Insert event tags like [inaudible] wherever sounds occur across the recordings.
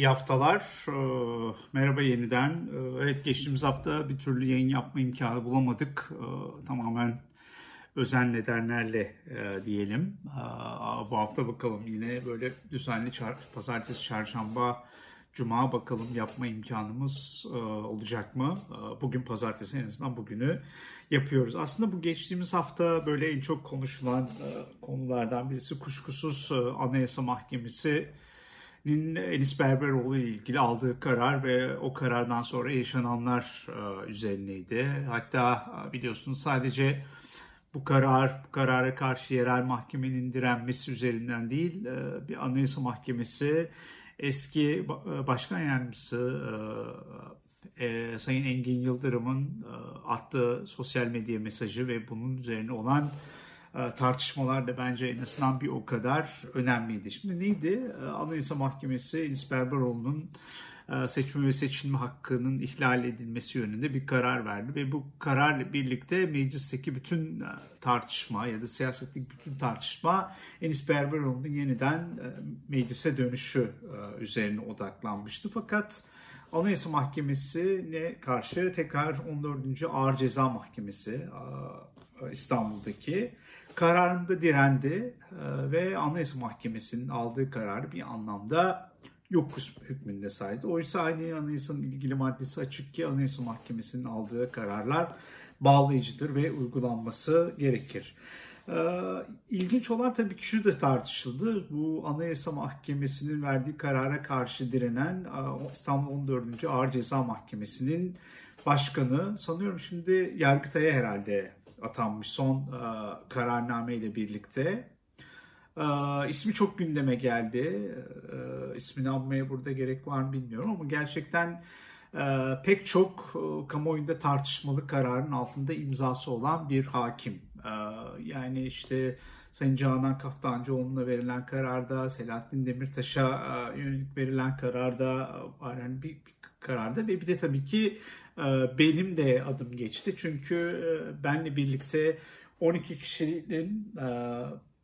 İyi haftalar. Ee, Merhaba yeniden. Ee, Evet geçtiğimiz hafta bir türlü yayın yapma imkanı bulamadık. Ee, Tamamen özel nedenlerle e, diyelim. Bu hafta bakalım yine böyle düzenli çar- pazartesi, çarşamba, cuma bakalım yapma imkanımız e, olacak mı? Bugün pazartesi en azından bugünü yapıyoruz. Aslında bu geçtiğimiz hafta böyle en çok konuşulan e, konulardan birisi kuşkusuz Anayasa Mahkemesi Enis Berberoğlu ile ilgili aldığı karar ve o karardan sonra yaşananlar e, üzerineydi. Hatta e, biliyorsunuz sadece bu karar, bu karara karşı yerel mahkemenin direnmesi üzerinden değil, e, bir anayasa mahkemesi eski ba- başkan yardımcısı Sayın Engin Yıldırım'ın attığı sosyal medya mesajı ve bunun üzerine olan tartışmalar da bence en azından bir o kadar önemliydi. Şimdi neydi? E, Anayasa Mahkemesi Enis Berberoğlu'nun e, seçme ve seçilme hakkının ihlal edilmesi yönünde bir karar verdi ve bu kararla birlikte meclisteki bütün e, tartışma ya da siyasetteki bütün tartışma Enis Berberoğlu'nun yeniden e, meclise dönüşü üzerine odaklanmıştı. Fakat Anayasa Mahkemesi'ne karşı tekrar 14. Ağır Ceza Mahkemesi İstanbul'daki kararında direndi e, ve Anayasa Mahkemesi'nin aldığı kararı bir anlamda yok hükmünde saydı. Oysa aynı anayasanın ilgili maddesi açık ki Anayasa Mahkemesi'nin aldığı kararlar bağlayıcıdır ve uygulanması gerekir. Ee, İlginç olan tabii ki şu da tartışıldı. Bu Anayasa Mahkemesi'nin verdiği karara karşı direnen e, İstanbul 14. Ağır Ceza Mahkemesi'nin başkanı sanıyorum şimdi Yargıtay'a herhalde atanmış son e, kararname ile birlikte. E, ismi çok gündeme geldi. E, ismini almaya burada gerek var mı bilmiyorum ama gerçekten pek çok kamuoyunda tartışmalı kararın altında imzası olan bir hakim. Yani işte Sayın Canan Kaftancıoğlu'na verilen kararda, Selahattin Demirtaş'a yönelik verilen kararda, yani bir, bir kararda ve bir de tabii ki benim de adım geçti. Çünkü e, benle birlikte 12 kişinin e,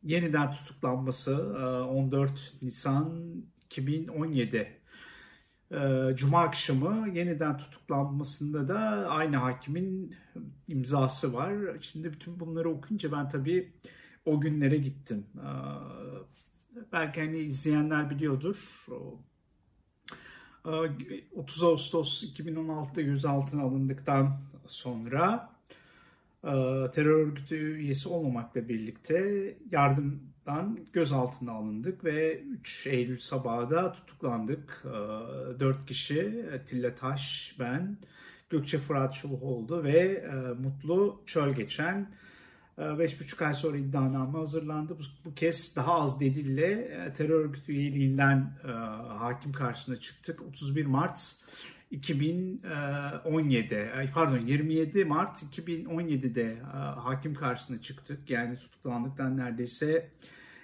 yeniden tutuklanması e, 14 Nisan 2017 e, Cuma akşamı yeniden tutuklanmasında da aynı hakimin imzası var. Şimdi bütün bunları okuyunca ben tabii o günlere gittim. E, belki hani izleyenler biliyordur. O, e, 30 Ağustos 2016'da gözaltına alındıktan sonra e, terör örgütü üyesi olmamakla birlikte yardımdan gözaltına alındık ve 3 Eylül sabahı da tutuklandık. 4 kişi Atilla Taş, ben, Gökçe Fırat Çulukoğlu ve e, Mutlu Çölgeçen. 5,5 ay sonra iddianame hazırlandı. Bu, bu kez daha az delille e, terör örgütü üyeliğinden e, hakim karşısına çıktık. 31 Mart 2017, ay pardon 27 Mart 2017'de e, hakim karşısına çıktık. Yani tutuklandıktan neredeyse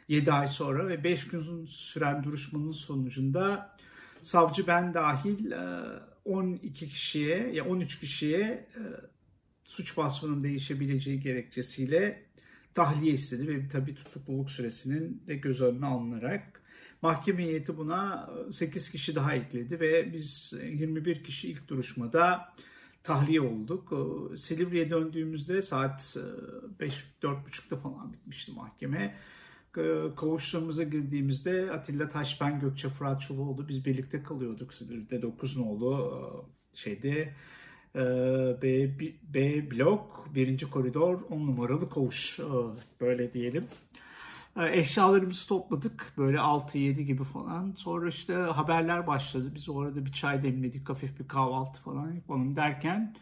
7 ay sonra ve 5 gün süren duruşmanın sonucunda savcı ben dahil e, 12 kişiye ya 13 kişiye e, suç vasfının değişebileceği gerekçesiyle tahliye istedi ve tabii tutukluluk süresinin de göz önüne alınarak mahkeme heyeti buna 8 kişi daha ekledi ve biz 21 kişi ilk duruşmada tahliye olduk. Silivri'ye döndüğümüzde saat 5 4.30'da falan bitmişti mahkeme. Kavuşlarımıza girdiğimizde Atilla Taşben, Gökçe Fırat Çubuoğlu biz birlikte kalıyorduk Silivri'de 9 nolu şeyde B, B blok, birinci koridor, 10 numaralı koğuş böyle diyelim. Eşyalarımızı topladık böyle 6-7 gibi falan. Sonra işte haberler başladı. Biz orada bir çay demledik, hafif bir kahvaltı falan yapalım derken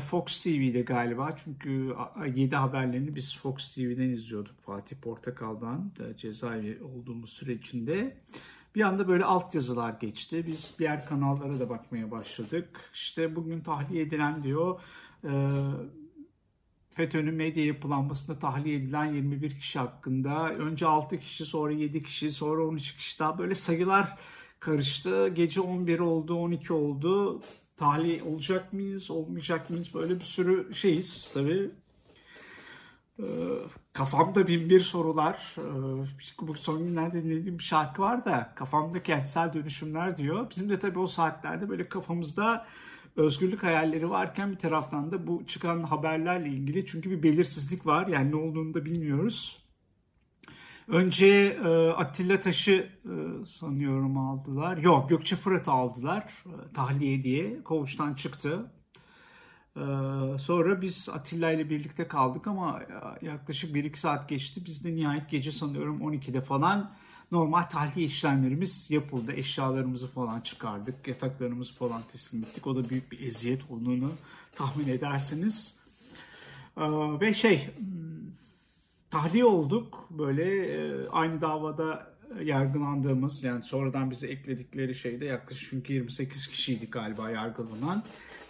Fox TV'de galiba çünkü 7 haberlerini biz Fox TV'den izliyorduk Fatih Portakal'dan cezaevi olduğumuz sürecinde. Bir anda böyle altyazılar geçti. Biz diğer kanallara da bakmaya başladık. İşte bugün tahliye edilen diyor FETÖ'nün medya yapılanmasında tahliye edilen 21 kişi hakkında önce 6 kişi sonra 7 kişi sonra 13 kişi daha böyle sayılar karıştı. Gece 11 oldu 12 oldu. Tahliye olacak mıyız olmayacak mıyız böyle bir sürü şeyiz tabii. Kafamda bin bir sorular. Ee, bu son günlerde dinlediğim bir şarkı var da kafamda kentsel dönüşümler diyor. Bizim de tabii o saatlerde böyle kafamızda özgürlük hayalleri varken bir taraftan da bu çıkan haberlerle ilgili çünkü bir belirsizlik var. Yani ne olduğunu da bilmiyoruz. Önce e, Atilla Taş'ı e, sanıyorum aldılar. Yok Gökçe Fırat'ı aldılar e, tahliye diye. Koğuştan çıktı. E, sonra biz Atilla ile birlikte kaldık ama yaklaşık 1-2 saat geçti. Biz de nihayet gece sanıyorum 12'de falan normal tahliye işlemlerimiz yapıldı. Eşyalarımızı falan çıkardık. Yataklarımızı falan teslim ettik. O da büyük bir eziyet olduğunu tahmin edersiniz. E, ve şey tahliye olduk. Böyle e, aynı davada yargılandığımız yani sonradan bize ekledikleri şeyde yaklaşık çünkü 28 kişiydik galiba yargılanan.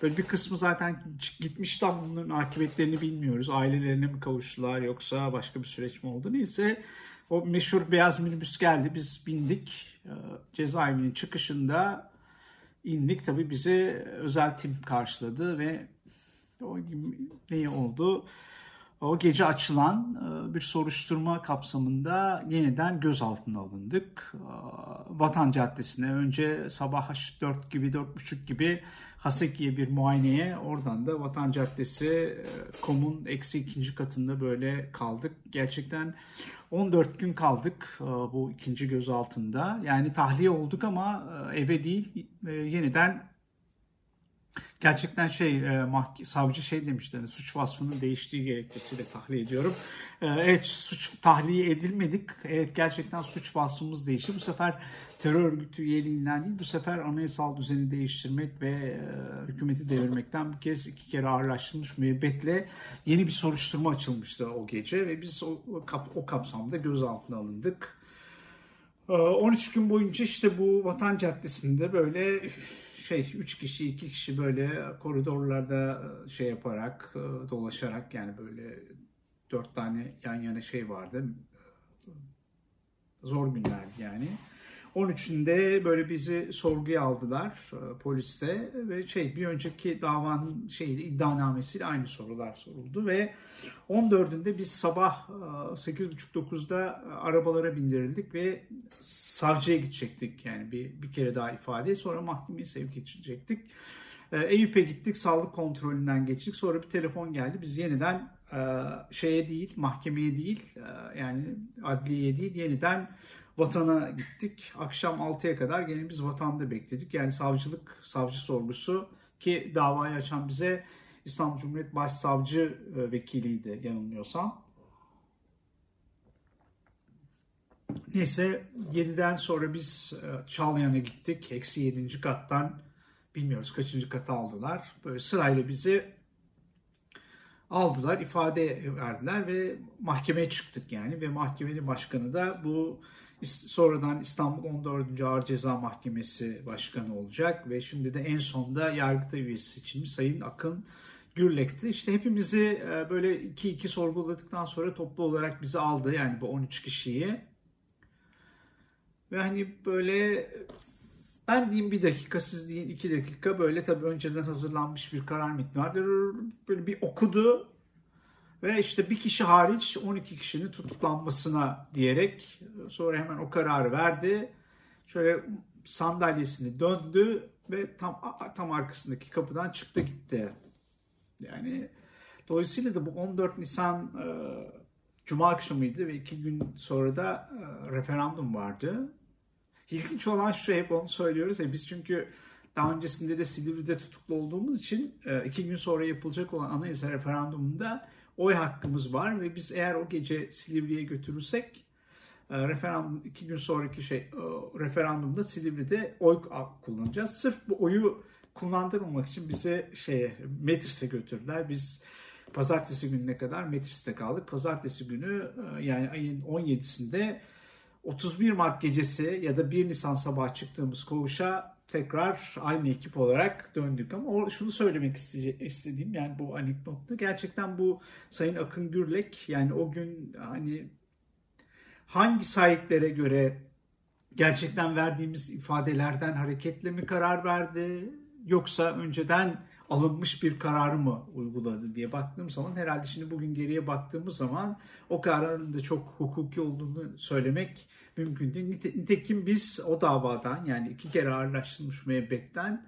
Böyle bir kısmı zaten gitmişti ama bunların akıbetlerini bilmiyoruz. Ailelerine mi kavuştular yoksa başka bir süreç mi oldu neyse. O meşhur beyaz minibüs geldi biz bindik. E, cezaevinin çıkışında indik. Tabii bizi özel tim karşıladı ve o ne oldu? O gece açılan e, bir soruşturma kapsamında yeniden gözaltına alındık. E, Vatan Caddesi'ne önce sabah 4 gibi 4.30 gibi Haseki'ye bir muayeneye oradan da Vatan Caddesi e, komun eksi ikinci katında böyle kaldık. Gerçekten 14 gün kaldık bu ikinci gözaltında. Yani tahliye olduk ama eve değil yeniden Gerçekten şey e, savcı şey demişti hani suç vasfının değiştiği gerekçesiyle tahliye ediyorum. E, evet suç tahliye edilmedik. Evet gerçekten suç vasfımız değişti. Bu sefer terör örgütü üyeliğinden değil bu sefer anayasal düzeni değiştirmek ve e, hükümeti devirmekten bir kez iki kere ağırlaştırılmış müebbetle yeni bir soruşturma açılmıştı o gece ve biz o, o kapsamda gözaltına alındık. 13 gün boyunca işte bu Vatan Caddesi'nde böyle şey üç kişi iki kişi böyle koridorlarda e, şey yaparak e, dolaşarak yani böyle dört tane yan yana şey vardı zor günlerdi yani. 13'ünde böyle bizi sorguya aldılar e, poliste. Ve şey bir önceki davanın şeyi iddianamesiyle aynı sorular soruldu. Ve 14'ünde biz sabah 8.30-9'da e, arabalara bindirildik ve savcıya gidecektik. Yani bir, bir kere daha ifade sonra mahkemeye sevk edecektik. E, Eyüp'e gittik sağlık kontrolünden geçtik. Sonra bir telefon geldi. Biz yeniden şeye değil mahkemeye değil yani adliyeye değil yeniden vatana gittik. Akşam 6'ya kadar gene biz vatanda bekledik. Yani savcılık, savcı sorgusu ki davayı açan bize İstanbul Cumhuriyet Başsavcı e, vekiliydi yanılmıyorsam. Neyse 7'den sonra biz e, Çağlayan'a gittik. Eksi 7. kattan bilmiyoruz kaçıncı kata aldılar. Böyle sırayla bizi aldılar, ifade verdiler ve mahkemeye çıktık yani. Ve mahkemenin başkanı da bu Sonradan İstanbul 14. Ağır Ceza Mahkemesi Başkanı olacak ve şimdi de en sonda Yargıtay üyesi seçilmiş Sayın Akın Gürlek'ti. İşte hepimizi e, böyle iki iki sorguladıktan sonra toplu olarak bizi aldı yani bu 13 kişiyi. Ve hani böyle ben diyeyim bir dakika siz deyin iki dakika böyle tabii önceden hazırlanmış bir karar metni vardır. Böyle bir okudu ve işte bir kişi hariç 12 kişinin tutuklanmasına diyerek sonra hemen o kararı verdi. Şöyle sandalyesini döndü ve tam tam arkasındaki kapıdan çıktı gitti. Yani dolayısıyla da bu 14 Nisan e, Cuma akşamıydı ve iki gün sonra da e, referandum vardı. İlginç olan şu hep onu söylüyoruz ya biz çünkü daha öncesinde de Silivri'de tutuklu olduğumuz için e, iki gün sonra yapılacak olan anayasa referandumunda oy hakkımız var ve biz eğer o gece Silivri'ye götürürsek e, referandum iki gün sonraki şey e, referandumda Silivri'de oy kullanacağız. Sırf bu oyu kullandırmamak için bize şeye Metris'e götürdüler. Biz pazartesi gününe kadar Metris'te kaldık. Pazartesi günü yani ayın 17'sinde 31 Mart gecesi ya da 1 Nisan sabah çıktığımız koğuşa tekrar aynı ekip olarak döndük. Ama şunu söylemek istediğim yani bu anekdotta gerçekten bu Sayın Akın Gürlek yani o gün hani hangi sahiplere göre gerçekten verdiğimiz ifadelerden hareketle mi karar verdi yoksa önceden alınmış bir kararı mı uyguladı diye baktığım zaman herhalde şimdi bugün geriye baktığımız zaman o kararın da çok hukuki olduğunu söylemek mümkün değil. Nitekim biz o davadan yani iki kere ağırlaştırılmış müebbetten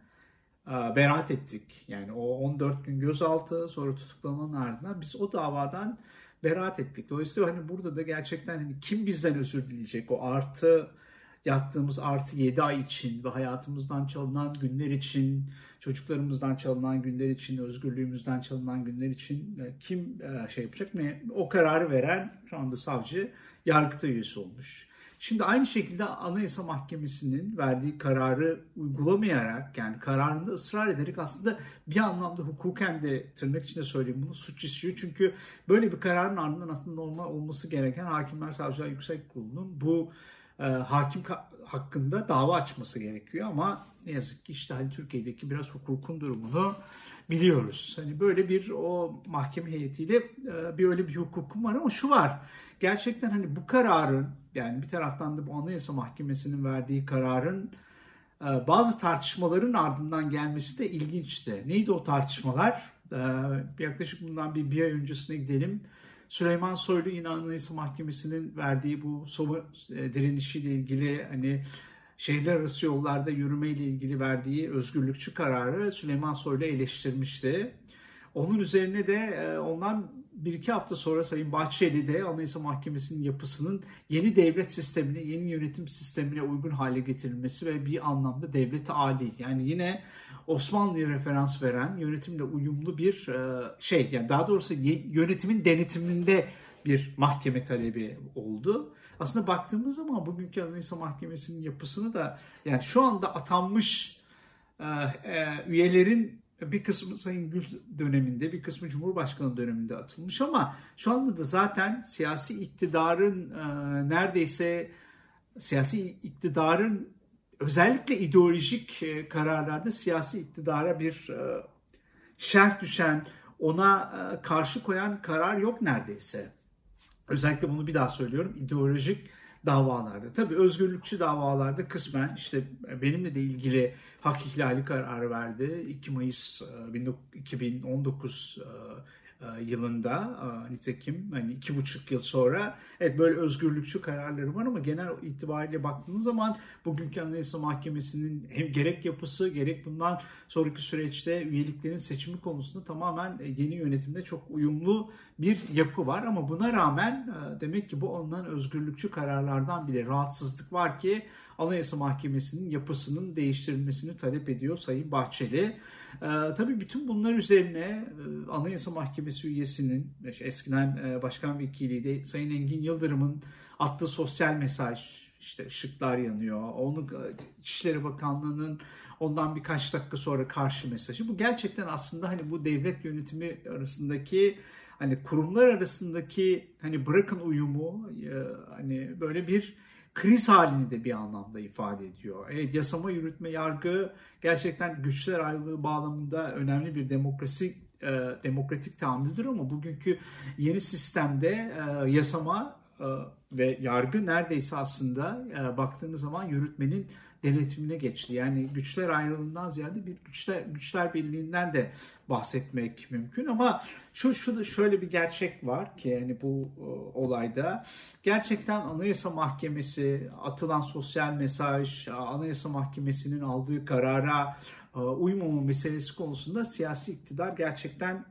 e, beraat ettik. Yani o 14 gün gözaltı sonra tutuklamanın ardından biz o davadan beraat ettik. Dolayısıyla hani burada da gerçekten hani kim bizden özür dileyecek o artı yattığımız artı 7 ay için ve hayatımızdan çalınan günler için, çocuklarımızdan çalınan günler için, özgürlüğümüzden çalınan günler için e, kim e, şey yapacak mı? O kararı veren şu anda savcı yargıta üyesi olmuş. Şimdi aynı şekilde Anayasa Mahkemesi'nin verdiği kararı uygulamayarak yani kararında ısrar ederek aslında bir anlamda hukuken de tırnak içinde söyleyeyim bunu suç işliyor. Çünkü böyle bir kararın ardından aslında normal olması gereken Hakimler Savcılar Yüksek Kurulu'nun bu e, hakim hakkında dava açması gerekiyor ama ne yazık ki işte hani Türkiye'deki biraz hukukun durumunu biliyoruz. Hani böyle bir o mahkeme heyetiyle e, bir öyle bir hukukum var ama şu var. Gerçekten hani bu kararın yani bir taraftan da bu Anayasa Mahkemesi'nin verdiği kararın e, bazı tartışmaların ardından gelmesi de ilginçti. Neydi o tartışmalar? E, yaklaşık bundan bir, bir ay öncesine gidelim. Süleyman Soylu yine Anayasa Mahkemesi'nin verdiği bu Soma e, direnişiyle ilgili hani şehirler arası yollarda yürümeyle ilgili verdiği özgürlükçü kararı Süleyman Soylu eleştirmişti. Onun üzerine de e, ondan bir iki hafta sonra Sayın Bahçeli de Anayasa Mahkemesi'nin yapısının yeni devlet sistemine, yeni yönetim sistemine uygun hale getirilmesi ve bir anlamda devlet adil. Yani yine Osmanlı'ya referans veren yönetimle uyumlu bir e, şey yani daha doğrusu yönetimin denetiminde bir mahkeme talebi oldu. Aslında baktığımız zaman bugünkü Anayasa Mahkemesi'nin yapısını da yani şu anda atanmış e, e, üyelerin bir kısmı Sayın Gül döneminde, bir kısmı Cumhurbaşkanı döneminde atılmış ama şu anda da zaten siyasi iktidarın neredeyse siyasi iktidarın özellikle ideolojik e, kararlarda siyasi iktidara bir e, şerh düşen, ona e, karşı koyan karar yok neredeyse. Özellikle bunu bir daha söylüyorum. ideolojik davalarda. Tabii özgürlükçü davalarda kısmen işte benimle de ilgili hak ihlali kararı verdi. 2 Mayıs 2019 e, yılında e, nitekim hani iki buçuk yıl sonra evet böyle özgürlükçü kararları var ama genel itibariyle baktığınız zaman bugünkü Anayasa Mahkemesi'nin hem gerek yapısı gerek bundan sonraki süreçte üyeliklerin seçimi konusunda tamamen e, yeni yönetimde çok uyumlu bir yapı var ama buna rağmen demek ki bu alınan özgürlükçü kararlardan bile rahatsızlık var ki Anayasa Mahkemesi'nin yapısının değiştirilmesini talep ediyor Sayın Bahçeli. E, tabii bütün bunlar üzerine e, Anayasa Mahkemesi üyesinin eskiden e, başkan vekiliydi Sayın Engin Yıldırım'ın attığı sosyal mesaj işte ışıklar yanıyor. Onu e, İçişleri Bakanlığı'nın ondan birkaç dakika sonra karşı mesajı. Bu gerçekten aslında hani bu devlet yönetimi arasındaki hani kurumlar arasındaki hani bırakın uyumu e, hani böyle bir kriz halini de bir anlamda ifade ediyor. Evet, yasama, yürütme, yargı gerçekten güçler ayrılığı bağlamında önemli bir demokrasi e, demokratik tahammüldür ama bugünkü yeni sistemde e, yasama e, ve yargı neredeyse aslında e, baktığınız zaman yürütmenin denetimine geçti. Yani güçler ayrılığından ziyade bir güçler güçler birliğinden de bahsetmek mümkün ama şu şu da şöyle bir gerçek var ki yani bu e, olayda gerçekten Anayasa Mahkemesi atılan sosyal mesaj, Anayasa Mahkemesi'nin aldığı karara e, uymama meselesi konusunda siyasi iktidar gerçekten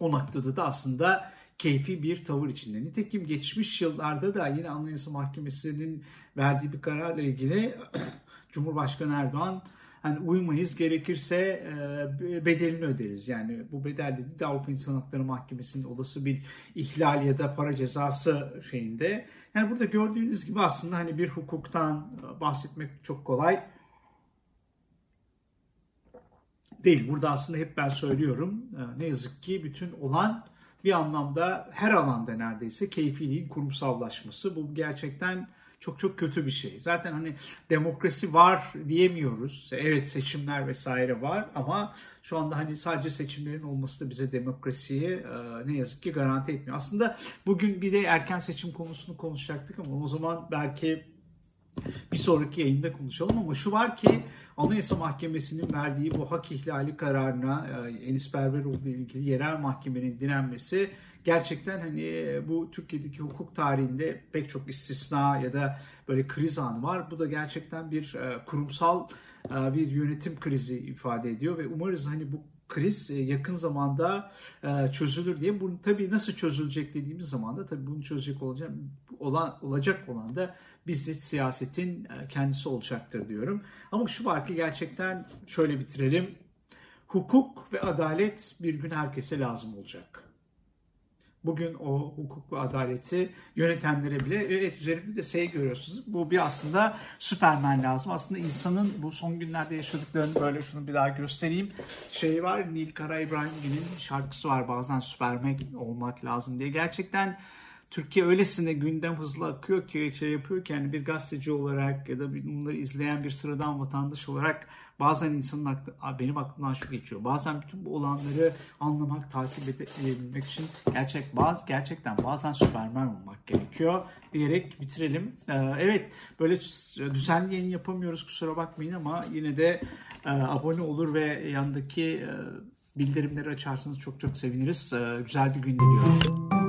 o noktada da aslında keyfi bir tavır içinde. Nitekim geçmiş yıllarda da yine Anayasa Mahkemesi'nin verdiği bir kararla ilgili [clears throat] Cumhurbaşkanı Erdoğan hani uymayız gerekirse bedelini öderiz. Yani bu bedel dedi de Avrupa İnsan Hakları Mahkemesi'nin olası bir ihlal ya da para cezası şeyinde. Yani burada gördüğünüz gibi aslında hani bir hukuktan bahsetmek çok kolay değil. Burada aslında hep ben söylüyorum ne yazık ki bütün olan bir anlamda her alanda neredeyse keyfiliğin kurumsallaşması. Bu gerçekten çok çok kötü bir şey. Zaten hani demokrasi var diyemiyoruz. Evet seçimler vesaire var ama şu anda hani sadece seçimlerin olması da bize demokrasiyi e, ne yazık ki garanti etmiyor. Aslında bugün bir de erken seçim konusunu konuşacaktık ama o zaman belki bir sonraki yayında konuşalım ama şu var ki Anayasa Mahkemesi'nin verdiği bu hak ihlali kararına e, Enis Berberoğlu ile ilgili yerel mahkemenin direnmesi gerçekten hani e, bu Türkiye'deki hukuk tarihinde pek çok istisna ya da böyle kriz anı var. Bu da gerçekten bir e, kurumsal bir yönetim krizi ifade ediyor ve umarız hani bu kriz yakın zamanda çözülür diye. Bunu tabii nasıl çözülecek dediğimiz zaman da tabii bunu çözecek olacak olan olacak olan da bizzat siyasetin kendisi olacaktır diyorum. Ama şu var ki gerçekten şöyle bitirelim. Hukuk ve adalet bir gün herkese lazım olacak. Bugün o hukuk ve adaleti yönetenlere bile evet üzerimde de şey görüyorsunuz. Bu bir aslında Süpermen lazım. Aslında insanın bu son günlerde yaşadıklarını böyle şunu bir daha göstereyim. Şey var Nil Kara İbrahimgil'in şarkısı var bazen Süpermen olmak lazım diye. Gerçekten Türkiye öylesine gündem hızlı akıyor ki şey yapıyor ki yani bir gazeteci olarak ya da bunları izleyen bir sıradan vatandaş olarak bazen insanın aklı, benim aklımdan şu geçiyor. Bazen bütün bu olanları anlamak, takip edebilmek için gerçek bazı gerçekten bazen Süperman olmak gerekiyor diyerek bitirelim. Ee, evet böyle düzenli yayın yapamıyoruz kusura bakmayın ama yine de e, abone olur ve yandaki e, bildirimleri açarsanız çok çok seviniriz. E, güzel bir gün diliyorum.